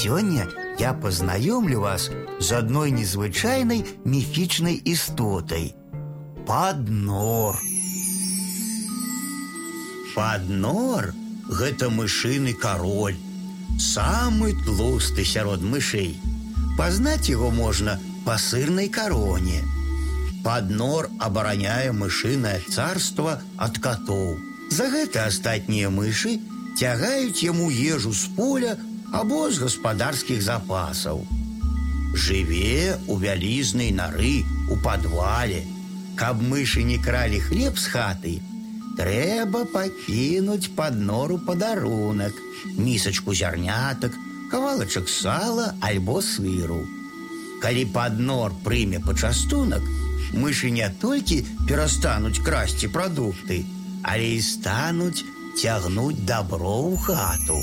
Сёння я познаёмлю вас з адной незвычайнай міфічнай істотай. Паднор. Паднор гэта мышыны кароль, самы тлусты сярод мышэй. Пазнаць яго можна па сырнай кароне. Паднор абараняе мышынае царства ад катоў. За гэта астатнія мышы цягаюць яму ежу з поля або з гаспадарскіх запасаў. Жыве у вялізнай нары у падвале, каб мышы не кралі хлеб з хаты, трэба пакінуць пад нору падарунак, місачку зярнятак, кавалачак сала альбо сыру. Калі пад нор прыме пачастунак, мышы не толькі перастануць красці прадукты, але і стануць цягнуць дабро ў хату.